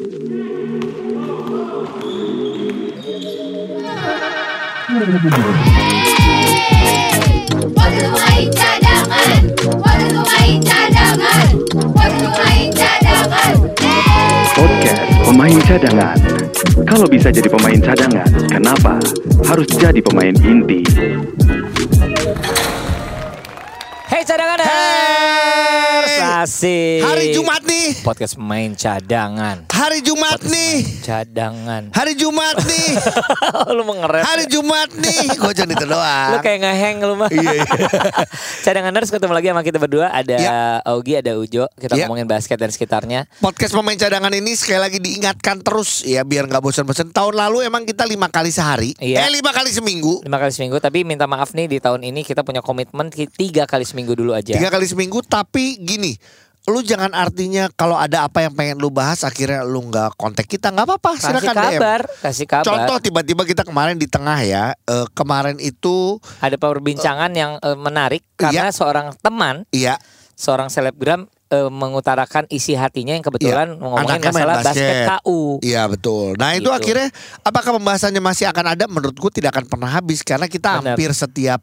Main cadangan, main cadangan, main cadangan. Podcast Pemain Cadangan. Kalau bisa jadi pemain cadangan, kenapa harus jadi pemain inti? Hey cadanganers, asik. Hari Jumat nih. Podcast pemain cadangan. Hari Jumat Podcast nih. cadangan. Hari Jumat nih. lu mengerep. Hari Jumat nih. Gue cuma itu doang. Lu kayak ngeheng lu mah. Iya, iya. cadanganers ketemu lagi sama kita berdua. Ada Ya. Augie, ada Ujo. Kita Ya. ngomongin basket dan sekitarnya. Podcast pemain cadangan ini sekali lagi diingatkan terus ya biar nggak bosan-bosan. Tahun lalu emang kita lima kali sehari, Iya. eh lima kali seminggu, Lima kali seminggu. Tapi minta maaf nih di tahun ini kita punya komitmen tiga kali seminggu dulu aja. tiga kali seminggu. Tapi gini, lu jangan artinya kalau ada apa yang pengen lu bahas akhirnya lu nggak kontak kita nggak apa-apa. Kasih Silakan DM. kabar, kasih kabar. Contoh tiba-tiba kita kemarin di tengah ya, eh, kemarin itu, ada perbincangan yang eh, menarik karena Iya. seorang teman, iya seorang selebgram eh, mengutarakan isi hatinya yang kebetulan Iya. ngomongin masalah basket. basket. KU. Iya betul. Nah itu Gitu. akhirnya apakah pembahasannya masih akan ada? Menurutku tidak akan pernah habis karena kita Benar. hampir setiap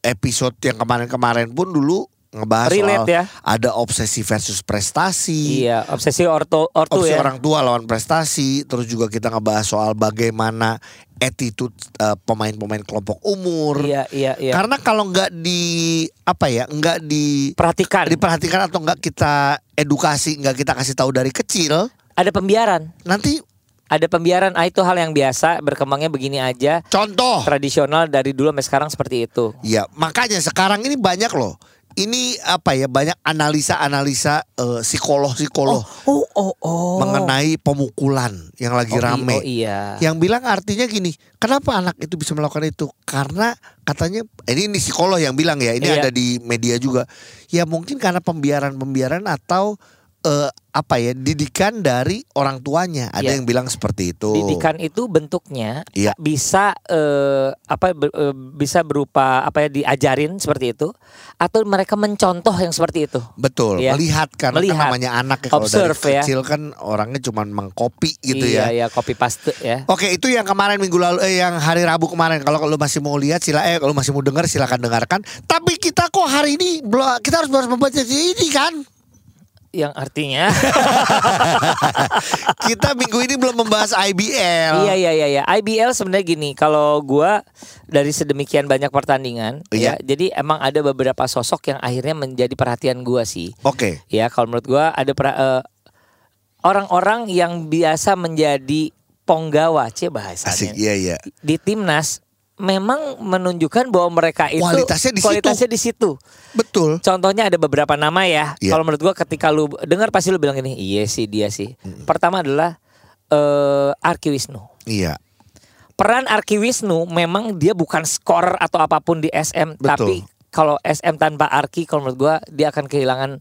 episode yang kemarin-kemarin pun dulu ngebahas Relate soal ya. ada obsesi versus prestasi. Iya, obsesi orto ortu Opsi ya. orang tua lawan prestasi, terus juga kita ngebahas soal bagaimana attitude eh, pemain-pemain kelompok umur. Iya, iya, iya. Karena kalau nggak di apa ya, nggak di Perhatikan, diperhatikan atau nggak kita edukasi, nggak kita kasih tahu dari kecil, ada pembiaran. nanti Ada pembiaran, ah, itu hal yang biasa, berkembangnya begini aja. contoh Tradisional dari dulu sampai sekarang seperti itu. Ya, makanya sekarang ini banyak loh. Ini apa ya? Banyak analisa-analisa eh, psikolog-psikolog Oh, oh, oh. mengenai pemukulan yang lagi Oh, rame. Oh iya. Yang bilang artinya gini, kenapa anak itu bisa melakukan itu? Karena katanya ini, ini psikolog yang bilang ya, ini Iya. ada di media juga. Ya mungkin karena pembiaran-pembiaran atau eh, apa ya? didikan dari orang tuanya. Ada Iya. yang bilang seperti itu. Didikan itu bentuknya Iya. bisa eh, apa ber- eh, bisa berupa apa ya diajarin seperti itu atau mereka mencontoh yang seperti itu. Betul, Iya. melihat karena Melihat. kan namanya anak ya kalau dari ya. kecil kan orangnya cuma mengcopy gitu iya, ya. ya copy paste ya. Oke, itu yang kemarin minggu lalu eh yang hari Rabu kemarin. Kalau kalau masih mau lihat sila eh kalau masih mau dengar silakan dengarkan. Tapi kita kok hari ini kita harus harus membaca ini kan. Yang artinya Kita minggu ini belum membahas IBL. Iya iya iya iya. IBL sebenarnya gini, kalau gua dari sedemikian banyak pertandingan Iya. ya, jadi emang ada beberapa sosok yang akhirnya menjadi perhatian gua sih. Oke. Ya, kalau menurut gua ada pra- eh, orang-orang yang biasa menjadi ponggawa, cie bahasanya. Asik. Iya iya. Di timnas memang menunjukkan bahwa mereka itu Kualitasnya di situ. kualitasnya di situ. Betul. Contohnya ada beberapa nama ya. Iya. Kalau menurut gua ketika lu dengar pasti lu bilang gini, iya sih dia sih. Hmm. Pertama adalah eh Arki Wisnu. Iya. Peran Arki Wisnu memang dia bukan scorer atau apa pun di SM, Betul. tapi kalau SM tanpa Arki kalau menurut gua dia akan kehilangan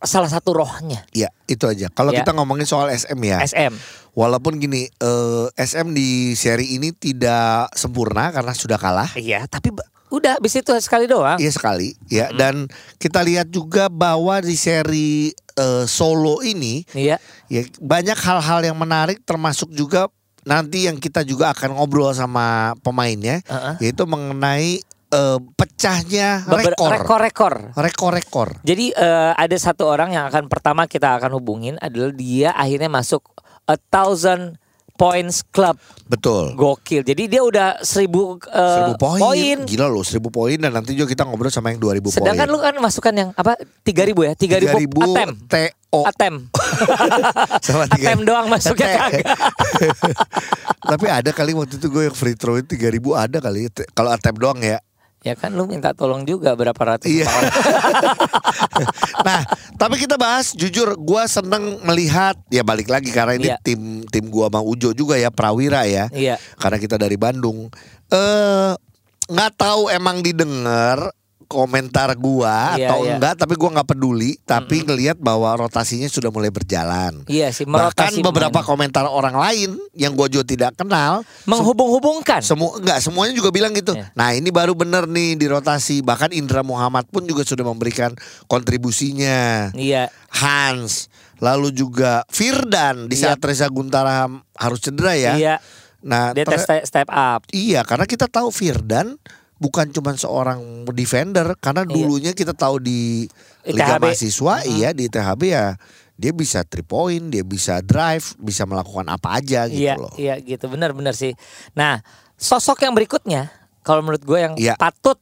salah satu rohnya. Iya, itu aja. Kalau Ya. kita ngomongin soal SM ya. SM. Walaupun gini, eh, SM di seri ini tidak sempurna karena sudah kalah. Iya, tapi udah habis itu sekali doang. Iya sekali, ya. Dan kita lihat juga bahwa di seri eh, solo ini, Iya. ya banyak hal-hal yang menarik, termasuk juga nanti yang kita juga akan ngobrol sama pemainnya, Heeh. yaitu mengenai eh, pecahnya rekor, Rekor-rekor. rekor-rekor. Jadi eh, ada satu orang yang akan pertama kita akan hubungin adalah dia akhirnya masuk a thousand points club. Betul. Gokil. Jadi dia udah seribu, eh, Seribu poin. poin. Gila loh, seribu poin dan nanti juga kita ngobrol sama yang 2000 poin. Sedangkan lu kan masukkan yang apa? 3000 ya? 3000 3000 atem. TO Atem. sama tiga- Atem doang masuknya Atem. kagak. Tapi ada kali waktu itu gue yang free throw itu 3000 ada kali. Kalau attempt doang ya. Ya kan lu minta tolong juga berapa ratus Iya. orang. Nah, tapi kita bahas jujur gua seneng melihat ya balik lagi karena ini Iya. tim tim gua sama Ujo juga ya Prawira ya. Iya. Karena kita dari Bandung. Eh nggak tahu emang didengar komentar gua Iya, atau iya. enggak tapi gua nggak peduli tapi ngelihat bahwa rotasinya sudah mulai berjalan. Iya sih, Bahkan beberapa pemain. komentar orang lain yang gua juga tidak kenal menghubung-hubungkan. semua enggak semuanya juga bilang gitu. Iya. Nah, ini baru bener nih di rotasi. Bahkan Indra Muhammad pun juga sudah memberikan kontribusinya. Iya. Hans. Lalu juga Firdan di Iya. saat Reza Guntara harus cedera ya. Iya, Nah, dia ter- step up. iya karena kita tahu Firdan bukan cuma seorang defender karena Iya. dulunya kita tahu di Liga ITHB. Mahasiswa iya di THB ya dia bisa three point, dia bisa drive, bisa melakukan apa aja gitu Iya, loh. iya gitu, benar-benar sih. Nah, sosok yang berikutnya, kalau menurut gue yang Iya. patut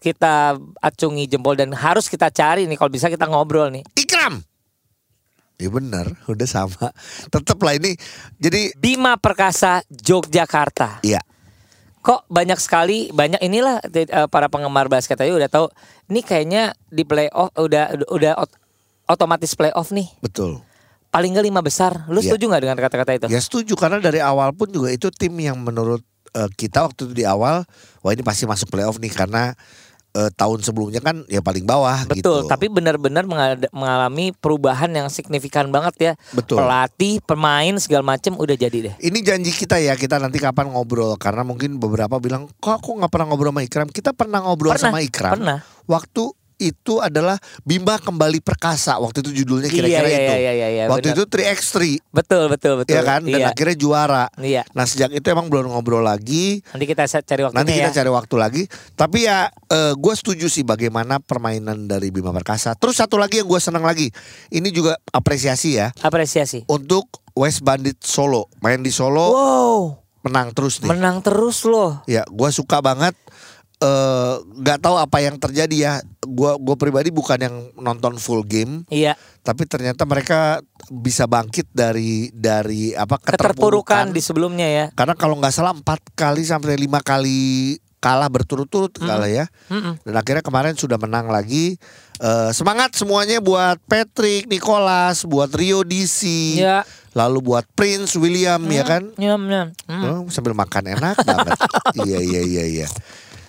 kita acungi jempol dan harus kita cari nih, kalau bisa kita ngobrol nih. Ikram. Iya benar, udah sama. Tetap lah ini. Jadi Bima Perkasa Yogyakarta. iya Kok banyak sekali banyak inilah eh, para penggemar basket aja udah tahu ini kayaknya di playoff udah udah, udah ot- otomatis playoff nih. betul. Paling gak lima besar. Lu Iya. setuju nggak dengan kata-kata itu? Ya setuju karena dari awal pun juga itu tim yang menurut eh, kita waktu itu di awal wah ini pasti masuk playoff nih karena eh, tahun sebelumnya kan ya paling bawah Betul, gitu. tapi benar-benar mengada- mengalami perubahan yang signifikan banget ya. Betul. Pelatih, pemain segala macem udah jadi deh. Ini janji kita ya kita nanti kapan ngobrol karena mungkin beberapa bilang kok aku nggak pernah ngobrol sama Ikram. Kita pernah ngobrol Pernah, sama Ikram. pernah. Waktu itu adalah Bima kembali perkasa. Waktu itu judulnya kira-kira Iya, iya, itu. iya, iya, iya, Waktu benar. itu 3x3 Betul, betul, betul. ya kan dan Iya. akhirnya juara. Iya. Nah sejak itu emang belum ngobrol lagi. Nanti kita cari waktunya Nanti kita ya. cari waktu lagi. Tapi ya gue setuju sih bagaimana permainan dari Bima Perkasa. Terus satu lagi yang gue senang lagi. Ini juga apresiasi ya. Apresiasi. Untuk West Bandit Solo. Main di Solo Wow, menang terus nih. menang terus loh. Ya gue suka banget. Eh, nggak tahu apa yang terjadi ya. Gue gue pribadi bukan yang nonton full game. Iya, Tapi ternyata mereka bisa bangkit dari dari apa keterpurukan di sebelumnya ya. Karena kalau nggak salah empat kali sampai lima kali kalah berturut-turut kalah ya. Mm-mm. Dan akhirnya kemarin sudah menang lagi. Eh, semangat semuanya buat Patrick, Nicholas, buat Rio DC, Ya. lalu buat Prince William ya kan. Nyam, nyam. Mm. Oh, sambil makan enak banget. iya iya iya iya.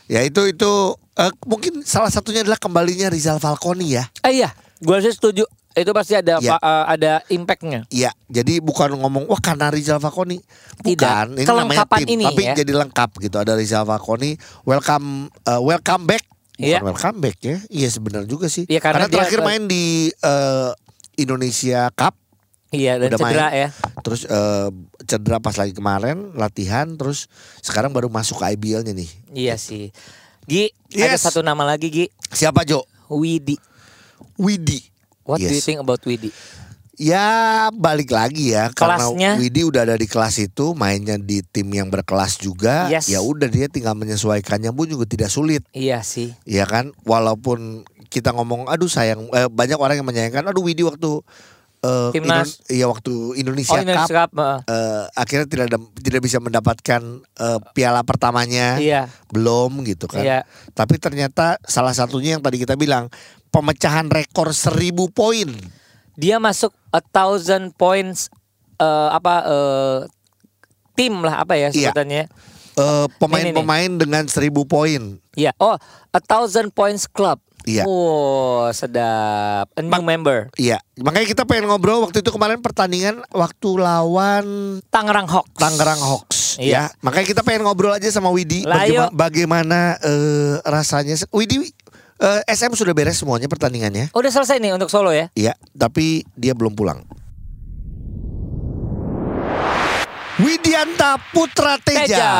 Ya itu itu eh, mungkin salah satunya adalah kembalinya Rizal Falconi ya. Eh, iya, gue sih setuju. Itu pasti ada pa- eh, ada impactnya. Iya, jadi bukan ngomong wah karena Rizal Falconi. Bukan, Tidak. ini namanya tim, ini tapi ya. jadi lengkap gitu. Ada Rizal Falconi, welcome eh, welcome back. Bukan Iya. welcome back ya. Iya sebenarnya juga sih. Iya, karena karena, dia- terakhir main di eh, Indonesia Cup, Iya, dan Udah cedera main. ya. terus eh, cedera pas lagi kemarin latihan, terus sekarang baru masuk ke IBL-nya nih. Iya sih. Gi, ada Yes. satu nama lagi Gi. Siapa Jo? Widi. Widi. What do you Yes. think about Widi? Ya balik lagi ya Kelasnya? karena Widi udah ada di kelas itu mainnya di tim yang berkelas juga Yes. ya udah dia tinggal menyesuaikannya pun juga tidak sulit Iya sih. ya kan walaupun kita ngomong aduh sayang eh, banyak orang yang menyayangkan aduh Widi waktu eh, Timnas. Indo- iya waktu Indonesia, Oh, Indonesia Cup Cup. eh, akhirnya tidak ada- tidak bisa mendapatkan eh, piala pertamanya Iya. belum gitu kan Iya. tapi ternyata salah satunya yang tadi kita bilang pemecahan rekor seribu poin Dia masuk a thousand points eh, apa eh, tim lah apa ya Iya. sebutannya? Eh, pemain-pemain dengan seribu poin. Iya. Oh, a thousand points club. Iya. Oh, sedap. A new member. Iya, makanya kita pengen ngobrol waktu itu kemarin pertandingan waktu lawan Tangerang Hawks. Tangerang Hawks. Iya. Ya, makanya kita pengen ngobrol aja sama Widi Lah, bagaimana, bagaimana eh, rasanya. Widi eh, SM sudah beres semuanya pertandingannya. Udah selesai nih untuk Solo ya? Iya, tapi dia belum pulang. Widianta Putra Teja. Teja.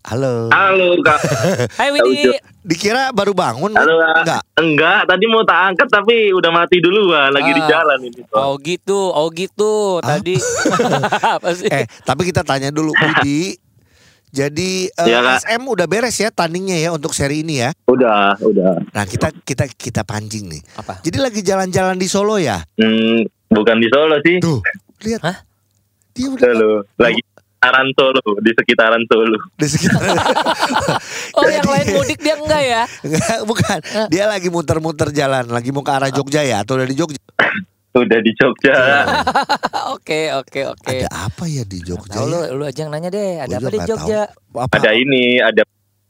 Halo. Halo kak. Hai Widi. Dikira baru bangun? Halo kak. Enggak. Enggak. Tadi mau tak angkat tapi udah mati duluan. Lagi di Ah. jalan ini. Pak. Oh gitu, oh gitu. Tadi apa sih? Eh, tapi kita tanya dulu Budi. Jadi eh, Iya, Kak. SM udah beres ya tandingnya ya untuk seri ini ya. Udah, udah. Nah, kita kita kita pancing nih. Apa? Jadi lagi jalan-jalan di Solo ya. Hmm, bukan di Solo sih. Tuh, lihat. Hah? Dia udah Solo. Lagi sekitaran Solo, di sekitaran Solo. di sekitar. Oh yang Jadi- lain mudik dia enggak ya? Enggak, bukan. Dia lagi muter-muter jalan, lagi mau ke arah Jogja ya atau udah di Jogja. Udah di Jogja. Oke oke oke. Ada apa ya di Jogja? Tahu lu ya? lu aja yang nanya deh. Ada Gua apa di Jogja? Apa? Ada ini, ada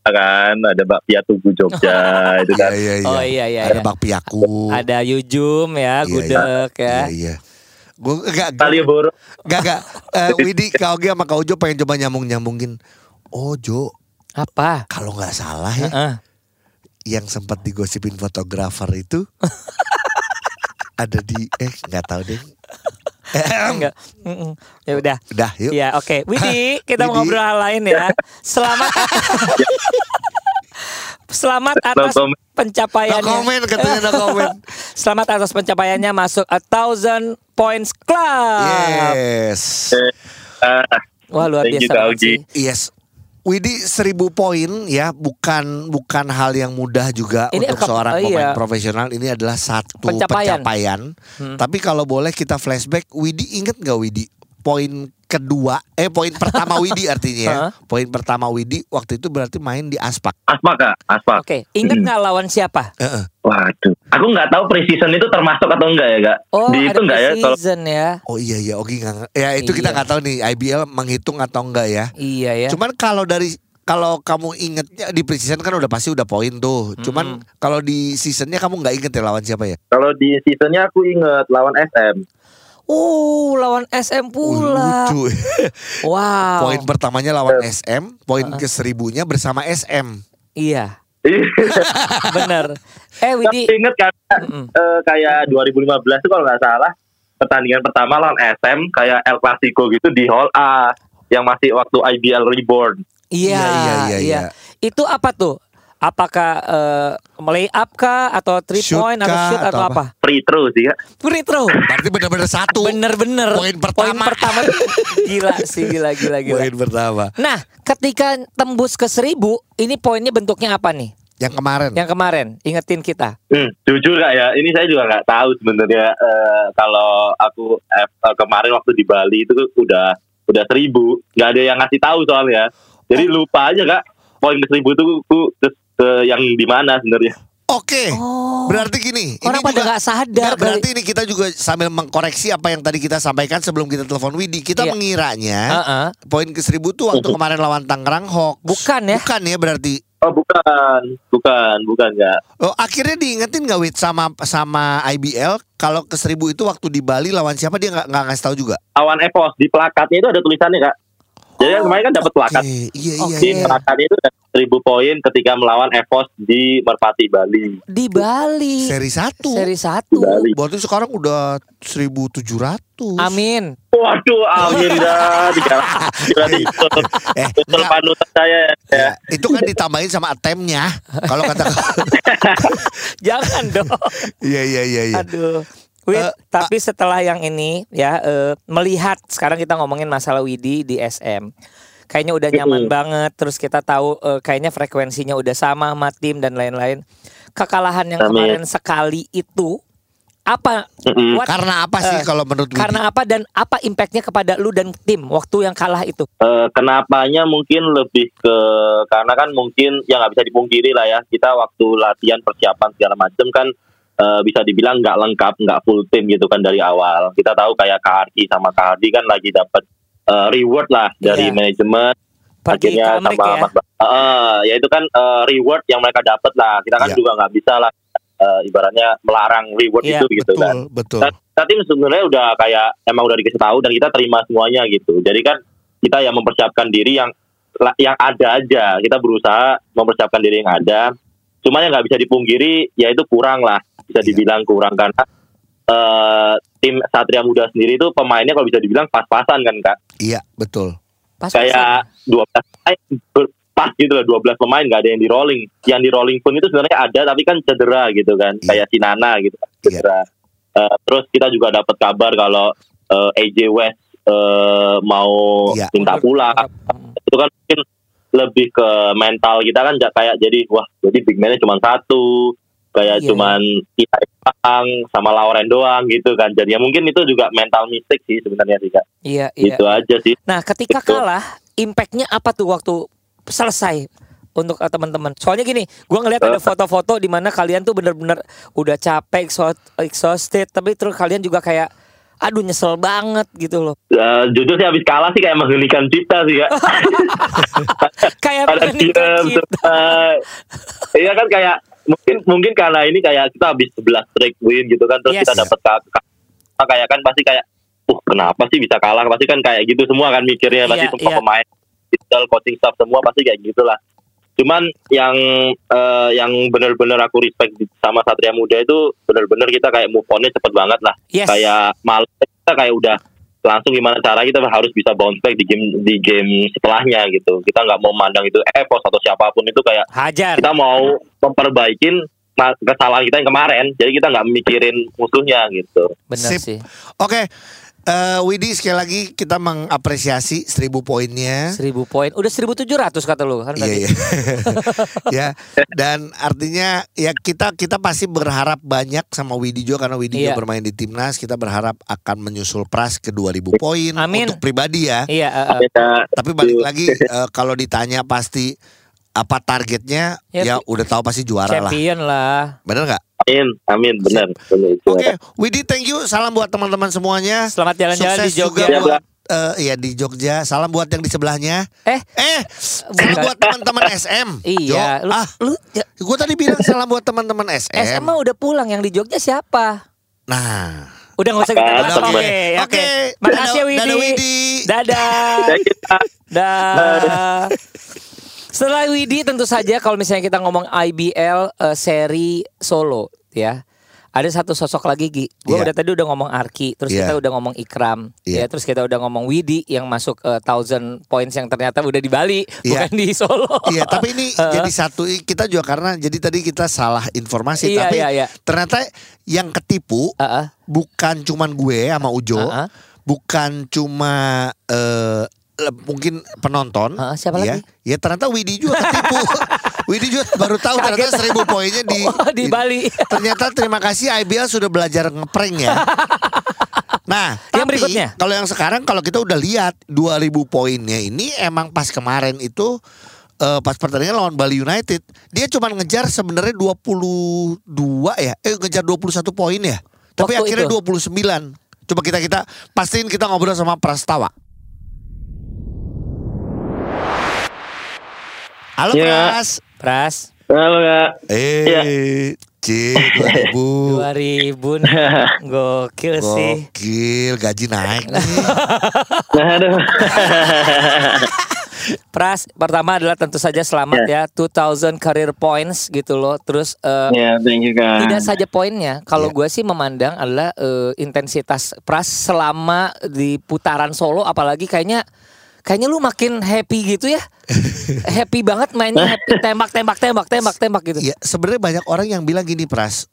kan, ada bakpia Tugu Jogja itu Iya, kan. iya, iya. Oh iya iya. Ada iya. bakpiaku. Ada Yujum Iya, ya, iya. gudeg ya. Iya, iya. Gue enggak Malioboro. Gak gak Eh, Widi Kak Ogi sama Kak Ujo pengen coba nyambung-nyambungin Oh Jo Apa? Kalau gak salah ya Heeh. Yang sempat digosipin fotografer itu Ada di Eh gak tahu deh Enggak. Mm-mm. Ya udah. Udah, yuk. Ya, oke. Widi, kita mau Widi. ngobrol hal lain ya. Selamat Selamat atas. No pencapaiannya. comment katanya no comment. Selamat atas pencapaiannya masuk a thousand points club. Yes. Ah, Wah luar you, biasa sih. Yes. Widi seribu poin ya bukan bukan hal yang mudah juga Ini untuk seorang oh, pemain iya. profesional ini adalah satu Pencapaian. pencapaian. Hmm. Tapi kalau boleh kita flashback, Widi inget nggak Widi poin kedua eh poin pertama Widi artinya ya. Poin pertama Widi waktu itu berarti main di Aspak. Aspak kak, aspak. Oke, inget nggak lawan siapa? Heeh. Waduh, aku nggak tahu precision itu termasuk atau enggak ya kak? Oh, Di ada itu enggak ya? Kalau season ya. Oh iya iya Ogi nggak ya itu kita Iya. nggak tahu nih IBL menghitung atau enggak ya. Iya ya. Cuman kalau dari kalau kamu ingetnya di preseason kan udah pasti udah poin tuh. Cuman kalau di seasonnya kamu nggak inget ya lawan siapa ya? kalau di seasonnya aku inget lawan SM. Oh, lawan SM Uh, pula. lucu. Wow. Poin pertamanya lawan SM, poin ke seribunya bersama SM. Iya, bener. Eh Tapi Widi, inget kan Mm-mm. eh, kayak 2015 itu kalau nggak salah pertandingan pertama lawan SM kayak El Clasico gitu di Hall A yang masih waktu IBL Reborn. iya, Iya, iya, iya, iya. Itu apa tuh? Apakah eh, lay up kah atau three Shoot point atau shoot atau, atau apa? Free throw sih kak. Free throw. Berarti benar-benar satu. Bener-bener. Poin pertama. pertama. gila sih, gila, gila, gila. Poin pertama. Nah, ketika tembus ke seribu, ini poinnya bentuknya apa nih? Yang kemarin. Yang kemarin, ingetin kita. Hmm, jujur kak ya, ini saya juga nggak tahu sebenarnya eh, kalau aku eh, kemarin waktu di Bali itu udah udah seribu, nggak ada yang ngasih tahu soalnya. Jadi lupa aja kak, poin ke seribu itu ku terus ke yang di mana sebenarnya. Oke. Oh. Berarti gini, Orang ini pada juga- nggak sadar kali. berarti ini kita juga sambil mengkoreksi apa yang tadi kita sampaikan sebelum kita telepon Widi. Kita Iya. mengiranya Heeh. poin ke seribu tuh waktu kemarin lawan Tangerang Hawks. Bukan ya? Bukan ya berarti. Oh bukan, bukan, bukan nggak. Oh, akhirnya diingetin nggak Wid sama sama IBL kalau ke seribu itu waktu di Bali lawan siapa dia nggak nggak ngasih tahu juga. Awan Evos di plakatnya itu ada tulisannya kak. Jadi kan kemarin kan dapat plakat. Oke, iya iya Di iya. plakatnya itu ada seribu poin ketika melawan Evos di Merpati Bali. Di Bali. Seri satu. Seri satu. Bali. Berarti sekarang udah 1700. Amin. Waduh, amin dah. Di Eh, Betul enggak. panutan saya ya. Ya, itu kan ditambahin sama atemnya. Kalau kata Jangan dong. Iya iya iya iya. Aduh. Wid, Eh, tapi setelah yang ini ya eh, melihat sekarang kita ngomongin masalah Widi di SM. Kayaknya udah nyaman banget terus kita tahu eh, kayaknya frekuensinya udah sama sama tim dan lain-lain. Kekalahan yang Amin. kemarin sekali itu apa what- Karena apa sih Eh, kalau menurut Widi? karena apa dan apa impactnya kepada lu dan tim waktu yang kalah itu? Eh, kenapanya mungkin lebih ke karena kan mungkin ya nggak bisa dipungkiri lah ya kita waktu latihan persiapan segala macam kan eh, bisa dibilang nggak lengkap nggak full tim gitu kan dari awal kita tahu kayak Kak sama Kak kan lagi dapat eh, reward lah dari Iya. manajemen Pergi akhirnya sama ya. Mas Eh, ya itu kan eh, reward yang mereka dapat lah kita kan Iya. juga nggak bisa lah eh, ibaratnya melarang reward Iya, itu gitu betul kan betul. Dan kita tim sebenarnya udah kayak emang udah dikasih tahu dan kita terima semuanya gitu. Jadi kan kita yang mempersiapkan diri yang yang ada aja. Kita berusaha mempersiapkan diri yang ada. Cuma yang nggak bisa dipungkiri yaitu kurang lah. Bisa Iya. dibilang kurang karena eh, tim Satria Muda sendiri itu pemainnya kalau bisa dibilang pas-pasan kan kak. Iya betul. Pas Kayak 12 pemain ber- pas gitu lah 12 pemain nggak ada yang di rolling. Yang di rolling pun itu sebenarnya ada tapi kan cedera gitu kan. Iya. Kayak si Nana gitu kan, cedera. Eh, terus kita juga dapat kabar kalau eh, AJ West eh, mau Iya. minta pulang. Itu kan mungkin lebih ke mental kita kan kayak jadi wah jadi big man-nya cuma satu kayak Iya. cuman kita doang sama Lauren doang gitu kan jadi ya mungkin itu juga mental mistake sih sebenarnya sih kak Iya, iya. itu aja sih Nah, ketika Gitu. kalah, impactnya apa tuh waktu selesai untuk eh, teman-teman? Soalnya gini, gua ngelihat ada Eh. foto-foto di mana kalian tuh bener-bener udah capek, exhaust- exhausted, tapi terus kalian juga kayak aduh nyesel banget gitu loh. Eh, jujur sih habis kalah sih kayak menghentikan cipta sih kak Kayak kita. eh, iya kan kayak mungkin mungkin karena ini kayak kita habis 11 straight win gitu kan terus Yes. kita dapat ka- ka- kayak kan pasti kayak uh kenapa sih bisa kalah pasti kan kayak gitu semua kan mikirnya pasti Iya, semua iya. pemain digital coaching staff semua pasti kayak gitulah cuman yang eh, yang benar-benar aku respect sama Satria Muda itu benar-benar kita kayak move onnya cepet banget lah Yes. kayak malam kita kayak udah langsung gimana cara kita harus bisa bounce back di game di game setelahnya gitu kita nggak mau mandang itu Evos atau siapa pun itu kayak Hajar. kita mau memperbaikin kesalahan kita yang kemarin jadi kita nggak mikirin musuhnya gitu Bener Sip. sih. Oke. Eh, Widi sekali lagi kita mengapresiasi 1000 poinnya. Seribu poin. Udah 1700 kata lu kan Iya tadi. iya. ya. Dan artinya ya kita kita pasti berharap banyak sama Widi juga karena Widi Iya. juga bermain di timnas. Kita berharap akan menyusul Pras ke 2000 poin Amin. untuk pribadi ya. Iya, eh. kita Tapi balik lagi eh, kalau ditanya pasti apa targetnya Ya, ya, udah tahu pasti juara lah. champion lah. Bener nggak? amin amin benar Oke, Widi thank you. Salam buat teman-teman semuanya. Selamat jalan-jalan di Jogja. juga buat eh, iya di Jogja. Salam buat yang di sebelahnya. Eh, Eh, salam buat teman-teman SM. iya. Lu, ah, lu ya, gue tadi bilang salam buat teman-teman SM. SM mah udah pulang yang di Jogja siapa? Nah, Udah nggak usah kita bahas. Oke, oke. Oke. Makasih ya Dadah- Widi. dadah, Widi. Dadah. Setelah Widi tentu saja kalau misalnya kita ngomong IBL eh, seri solo ya. Ada satu sosok lagi Gi. Gue Iya. udah tadi udah ngomong Arki, terus Iya. kita udah ngomong Ikram, ya Iya. terus kita udah ngomong Widi yang masuk eh, thousand points yang ternyata udah di Bali, Iya. bukan di Solo. iya tapi ini Eh. jadi satu kita juga karena jadi tadi kita salah informasi Iya, tapi iya, iya. ternyata yang ketipu Heeh. bukan cuman gue sama Ujo, Heeh. bukan cuma le- mungkin penonton. Heeh, siapa ya. lagi? Ya ternyata Widi juga ketipu. Widi juga baru tahu ternyata Kaget. seribu poinnya di Oh, di Bali. Ternyata terima kasih IBL sudah belajar ngeprank ya. Nah, Yang tapi berikutnya? kalau yang sekarang kalau kita udah lihat 2000 poinnya ini emang pas kemarin itu eh, pas pertandingan lawan Bali United, dia cuma ngejar sebenarnya 22 ya. Eh ngejar 21 poin ya. Tapi Waktu akhirnya itu? 29. Coba kita kita pastiin kita ngobrol sama Prastawa. Halo Ya. Pras. Pras halo kak Eh, Ya. C 2000. 2000 nih. Gokil sih. Gokil, gaji naik nih. nah aduh Pras pertama adalah tentu saja selamat ya 2000 career points gitu loh. Terus eh, ya thank you kak tidak saja poinnya, kalau Iya. gue sih memandang adalah eh, intensitas Pras selama di putaran solo apalagi kayaknya kayaknya lu makin happy gitu ya. happy banget mainnya happy tembak tembak tembak tembak tembak gitu. Ya, sebenarnya banyak orang yang bilang gini, Pras.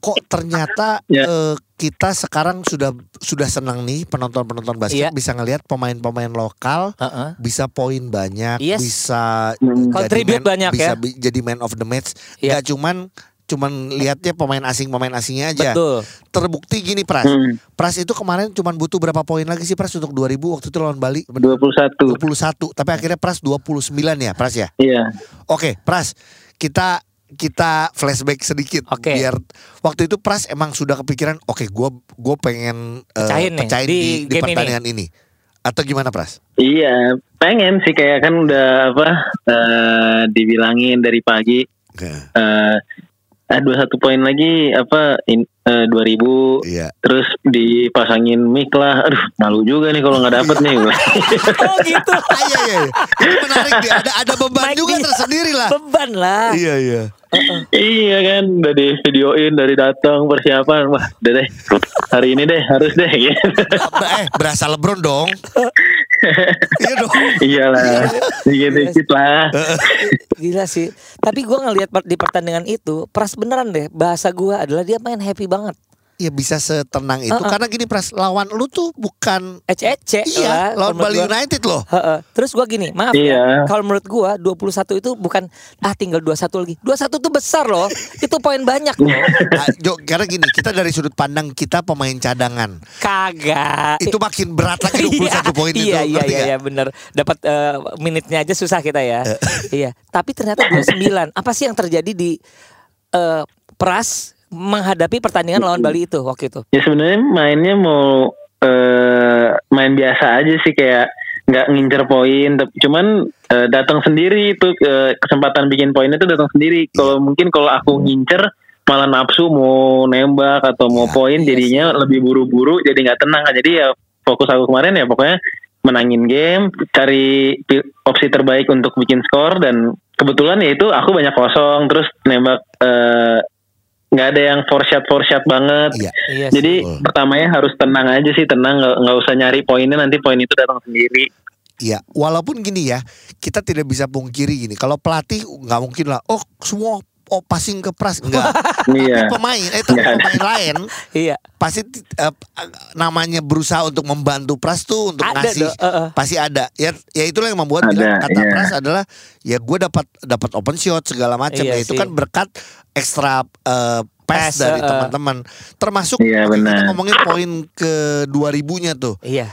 Kok ternyata Ya. eh, kita sekarang sudah sudah senang nih penonton-penonton basket Iya. bisa ngelihat pemain-pemain lokal Heeh. bisa poin banyak, Yes. bisa Hmm. Contribute man- banyak bisa ya. bi- jadi man of the match. Iya. Nggak cuman cuman lihatnya pemain asing pemain asingnya aja. Betul. Terbukti gini, Pras. Hmm. Pras itu kemarin cuman butuh berapa poin lagi sih Pras untuk 2000 waktu itu lawan Bali? 21 21, tapi akhirnya Pras 29 ya, Pras ya. iya Oke, Pras, kita kita flashback sedikit Oke. biar waktu itu Pras emang sudah kepikiran, oke, gua gue pengen eh, Pecahin nih, pecahin di di, di pertandingan ini. Atau gimana, Pras? iya pengen sih kayak kan udah apa eh, dibilangin dari pagi eh ah, 21 poin lagi apa in, eh, 2000 Iya. terus dipasangin mic lah aduh malu juga nih kalau nggak dapet nih Oh gitu. Ah, iya, iya, iya. Menarik dia. Ada ada beban Mike juga di- tersendiri lah. Beban lah. Iya, iya. iya kan udah di videoin dari datang persiapan wah deh hari ini deh harus deh gitu eh, berasa LeBron dong. iya dong. iyalah dikit-dikit lah Gila sih. Tapi gua ngelihat di pertandingan itu, Pras beneran deh. Bahasa gua adalah dia main happy banget. Ya bisa setenang itu Uh-uh. karena gini Pras, lawan lu tuh bukan Ece-ece iya, lah. lawan Bali gua. United loh. Heeh. Terus gua gini, maaf ya. Iya. Kalau menurut gua 21 itu bukan ah tinggal 21 lagi. 21 tuh besar loh. itu poin banyak loh. Ah, Jo, karena gini, kita dari sudut pandang kita pemain cadangan. Kagak. Itu makin berat lagi 21 Iya, poin itu. Iya iya iya, iya bener Dapat eh, menitnya aja susah kita ya. iya. Tapi ternyata 29. Apa sih yang terjadi di eh, Pras menghadapi pertandingan lawan Bali itu waktu itu? ya sebenarnya mainnya mau eh, main biasa aja sih kayak nggak ngincer poin tapi cuman eh, datang sendiri itu eh, kesempatan bikin poinnya itu datang sendiri. Kalau mungkin kalau aku ngincer malah nafsu mau nembak atau mau Iya, poin iya jadinya lebih buru-buru jadi nggak tenang. Jadi ya fokus aku kemarin ya pokoknya menangin game cari opsi terbaik untuk bikin skor dan kebetulan ya itu aku banyak kosong terus nembak eh, nggak ada yang for shot for shot banget. Iya. Iya sih. Jadi Betul. pertamanya harus tenang aja sih, tenang nggak nggak usah nyari poinnya nanti poin itu datang sendiri. Iya, walaupun gini ya, kita tidak bisa pungkiri gini. Kalau pelatih nggak mungkin lah, oh semua oh passing ke pras enggak. Iya. pemain eh tapi pemain lain Iya. pasti eh, namanya berusaha untuk membantu pras tuh untuk Ada ngasih eh, eh. pasti ada. Ya ya itulah yang membuat Ada, bilang kata iya. pras adalah ya gue dapat dapat open shot segala macam Iya ya itu sih. kan berkat ekstra eh, pass dari eh. teman-teman. Termasuk Iya, kita ngomongin poin ke 2000-nya tuh. Iya.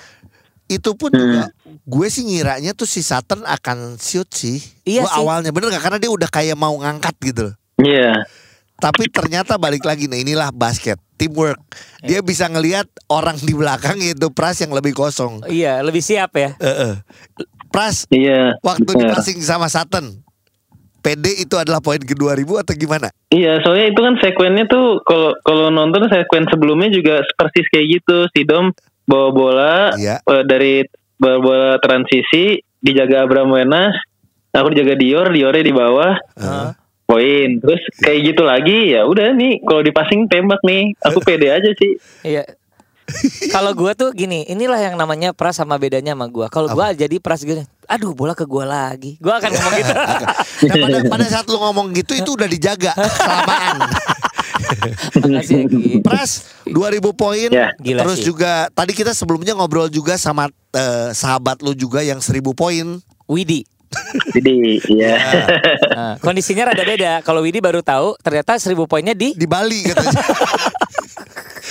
Itu pun Hmm. juga gue sih ngiranya tuh si Sutton akan shoot sih. Iya Gua sih. awalnya bener gak? Karena dia udah kayak mau ngangkat gitu Iya. Tapi ternyata balik lagi nih inilah basket teamwork. Dia bisa ngelihat orang di belakang itu Pras yang lebih kosong. Iya, lebih siap ya. Heeh. Pras Iya. waktu benar. di passing sama Sutton. PD itu adalah poin ke 2000 atau gimana? Iya, soalnya itu kan sekuennya tuh kalau kalau nonton sekuen sebelumnya juga persis kayak gitu. Si Dom bawa bola Iya. eh, dari bawa bola transisi dijaga Abraham Wenas, aku dijaga Dior, Diornya di bawah, Heeh. Poin. Terus kayak gitu lagi ya udah nih kalau di passing tembak nih. Aku pede aja sih. Iya. Kalau gua tuh gini, inilah yang namanya pras sama bedanya sama gua. Kalau gua jadi pras gini, aduh bola ke gua lagi. Gua akan ngomong gitu. Nah, pada, pada saat lu ngomong gitu itu udah dijaga kelamaan. Makasih ya, Gi. Pras 2000 poin. Ya. Gila Terus sih. juga tadi kita sebelumnya ngobrol juga sama eh, sahabat lu juga yang 1000 poin. Widi. Jadi ya. Nah, kondisinya rada beda. Kalau Widi baru tahu, ternyata seribu poinnya di di Bali katanya.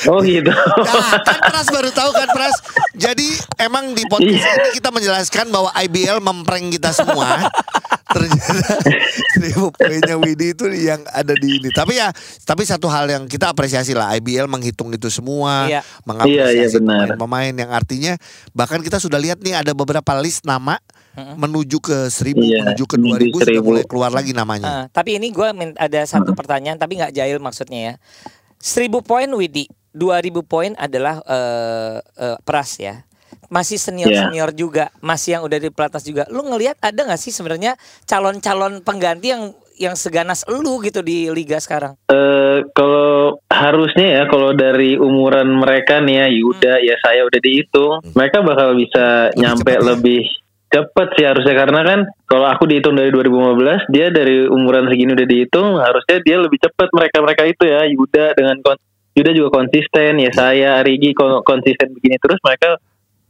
Oh gitu. Nah, kan Pras baru tahu kan Pras. Jadi emang di podcast ini kita menjelaskan bahwa IBL memprank kita semua. Ternyata seribu poinnya Widi itu yang ada di ini. Tapi ya, tapi satu hal yang kita apresiasi lah IBL menghitung itu semua, Iya. Iya, mengapresiasi iya, benar. pemain-pemain yang artinya bahkan kita sudah lihat nih ada beberapa list nama menuju ke seribu, Iya, menuju ke dua ribu sudah 1000. mulai keluar lagi namanya. Ah, tapi ini gue ada satu pertanyaan tapi nggak jahil maksudnya ya. Seribu poin Widi, dua ribu poin adalah eh, eh, Pras ya. Masih senior senior juga, masih yang udah di pelatnas juga. Lu ngelihat ada nggak sih sebenarnya calon-calon pengganti yang yang seganas lu gitu di liga sekarang? Eh kalau harusnya ya kalau dari umuran mereka nih ya Yuda ya saya udah dihitung mereka bakal bisa Lebih nyampe cepat ya? Cepet sih harusnya karena kan kalau aku dihitung dari 2015 dia dari umuran segini udah dihitung harusnya dia lebih cepet mereka mereka itu ya. Yuda dengan kon Yuda juga konsisten ya saya Arigi kon- konsisten begini terus mereka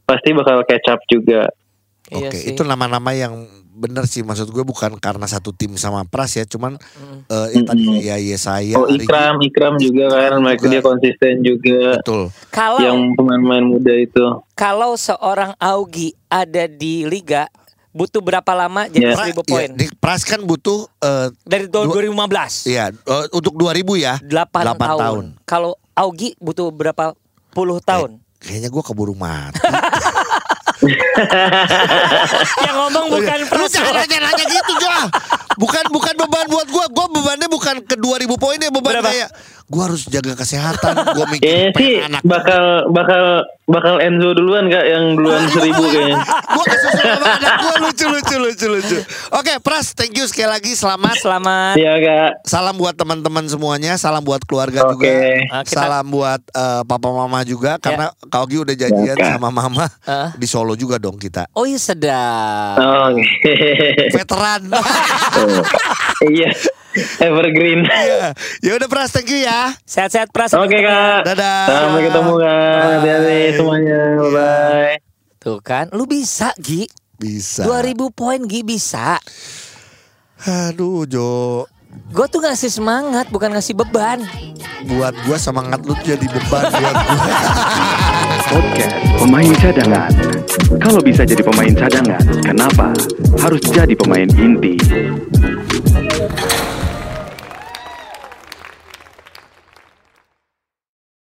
pasti bakal catch up juga Iya Oke, sih. itu nama-nama yang bener sih maksud gue bukan karena satu tim sama Pras ya, cuman eh yang tadi kayak Yesaya, oh Arigi, Ikram Ikram juga kan mereka dia konsisten juga betul. Kalau yang pemain-pemain muda itu kalau seorang Augie ada di liga butuh berapa lama jadi Ya. Pra- seribu iya, poin? di Pras kan butuh eh Dari tahun Dua- 2015. ya eh, untuk 2000 ya. 8, Delapan tahun. tahun. Kalau Augie butuh berapa puluh tahun? Kayaknya gue keburu mati. Yang ngomong bukan Lu jangan nanya-nanya gitu Jo. Bukan bukan beban buat gue. Gue bebannya bukan ke 2000 poin ya beban Berapa? kayak gue harus jaga kesehatan. Gue mikir Kayaknya sih anak. bakal bakal bakal Enzo duluan kak yang duluan seribu kayaknya. Gue kesusul sama anak gue lucu lucu lucu lucu. Oke Pras, thank you sekali lagi selamat. Selamat. Iya kak. Salam buat teman-teman semuanya, salam buat keluarga Oke. juga. Ah, kita- Salam buat eh, papa mama juga karena Kak Ogi udah janjian Ya, sama mama Ah. di Solo juga dong kita. Oh iya sedap. Oh, Oke. Veteran. Iya. Evergreen. Iya. ya udah Pras, thank you ya. Sehat-sehat Pras. Oke kak. Dadah. Sampai ketemu kak. Hati-hati semuanya. Bye bye. Tuh kan, lu bisa Gi. Bisa. 2000 poin Gi bisa. Aduh Jo, Gue tuh ngasih semangat, bukan ngasih beban. buat gua semangat lu jadi beban buat gua. Podcast Pemain Cadangan. Kalau bisa jadi pemain cadangan, kenapa harus jadi pemain inti?